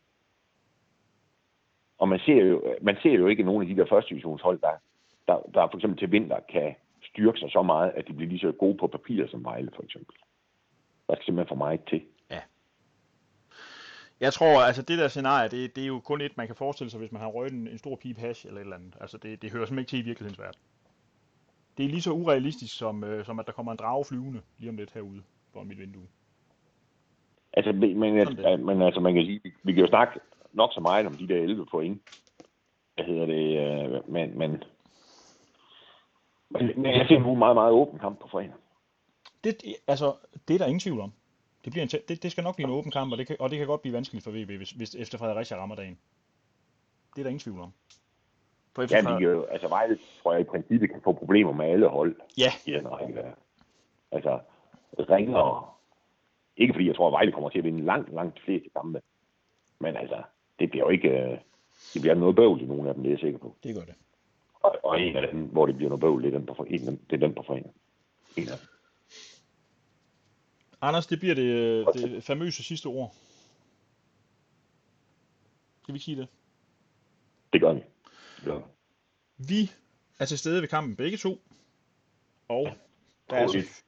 Og man ser jo, man ser jo ikke nogen af de der første divisionshold, der, der, der for eksempel til vinter kan styrke sig så meget, at de bliver lige så gode på papir som Vejle for eksempel. Der skal simpelthen for meget til. Jeg tror, altså det der scenarie, det, det er jo kun et, man kan forestille sig, hvis man har røget en, en stor pipe hash eller et eller andet. Altså det, det hører simpelthen ikke til i virkelighedens verden. Det er lige så urealistisk, som, øh, som at der kommer en drage flyvende lige om lidt herude foran mit vindue. Altså, men, at, men altså, man kan sige, vi kan jo snakke nok så meget om de der 11 point. Hvad hedder det? Øh, men, men, men jeg ser nu en meget, meget åben kamp på fredag. Det, altså, det er der ingen tvivl om. Det, bliver en det, det skal nok blive en åben kamp, og det, kan, og det kan godt blive vanskeligt for VB, hvis, hvis efter Fredericia rammer dagen. Det er der ingen tvivl om. For efter ja, de, jo, altså Vejle tror jeg i princippet kan få problemer med alle hold ja. i den række der. Altså, ringer, ikke fordi jeg tror, at Vejle kommer til at vinde langt, langt fleste kampe, men altså, det bliver jo ikke, øh, det bliver noget bøvl i nogle af dem, det er jeg sikker på. Det gør det. Og, og en af dem, hvor det bliver noget bøvl, det er den på, en, det er den på foreningen. En af dem. Anders, det bliver det, det famøse sidste ord. Skal vi sige det? Det gør vi. Ja. Vi er til stede ved kampen begge to. Og der er altså...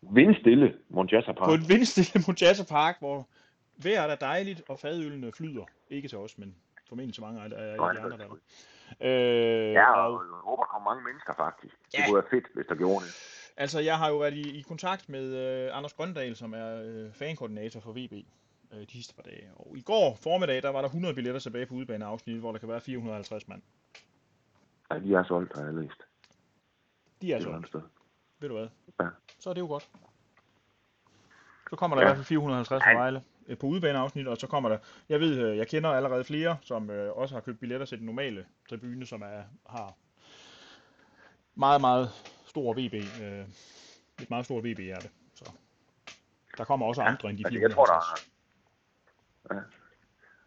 Vindstille Monjassa Park. På et vindstille Monjassa Park, hvor vejret er dejligt, og fadølene flyder. Ikke til os, men formentlig til mange af, de andre der. Øh, ja, og, og jeg håber, der kommer mange mennesker faktisk. Ja. Det kunne være fedt, hvis der gjorde det. Altså, jeg har jo været i, i kontakt med uh, Anders Grøndal, som er uh, fankoordinator for VB uh, de sidste par dage. Og i går formiddag, der var der 100 billetter tilbage på udbaneafsnit, hvor der kan være 450 mand. Ja, de er solgt, har jeg læst. De er solgt. Ved du hvad? Ja. Så er det jo godt. Så kommer der ja. i hvert fald 450 fra Vejle på udbaneafsnit, og så kommer der, jeg ved, jeg kender allerede flere, som øh, også har købt billetter til den normale tribune, som er, har meget, meget stor VB, øh, et meget stort VB-hjerte. Så der kommer også ja, andre end de altså, 450. Jeg tror, der ja.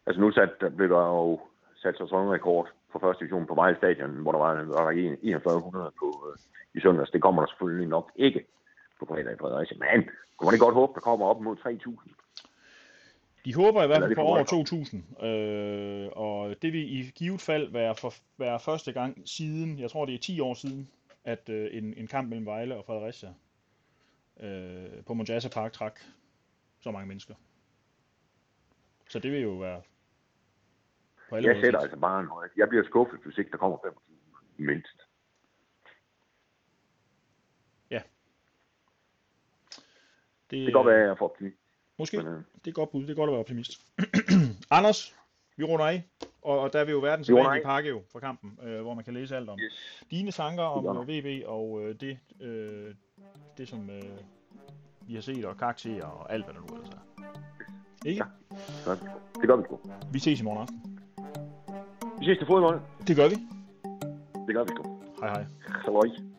Altså nu sat, der blev der jo sat rekord på første division på Vejle Stadion, hvor der var, der var 4100 på, øh, i søndags. Det kommer der selvfølgelig nok ikke på fredag i Fredericia. Men kunne man ikke godt håbe, der kommer op mod 3.000? De håber i hvert fald på over 2.000, øh, og det vil i givet fald være, for, være første gang siden, jeg tror det er 10 år siden, at øh, en, en kamp mellem Vejle og Fredericia øh, på Monjassa Park trak så mange mennesker. Så det vil jo være på alle Jeg sætter altså bare en høj. Jeg bliver skuffet, hvis ikke der kommer 25 mindst. Ja. Det, det kan godt være, at jeg for optimist. Måske. Men, øh... Det er godt bud. Det er godt at være optimist. Anders, vi runder af. Og, og der vil jo være den sædvanlige pakke jo fra kampen, øh, hvor man kan læse alt om yes. dine tanker om VB og øh, det, øh, det, som øh, vi har set, og karakterer og alt, hvad der nu ellers er. Ikke? Ja, det gør vi sgu. Vi ses i morgen aften. Vi ses til fodbold. Det gør vi. Det gør vi sgu. Hej hej. Halløj.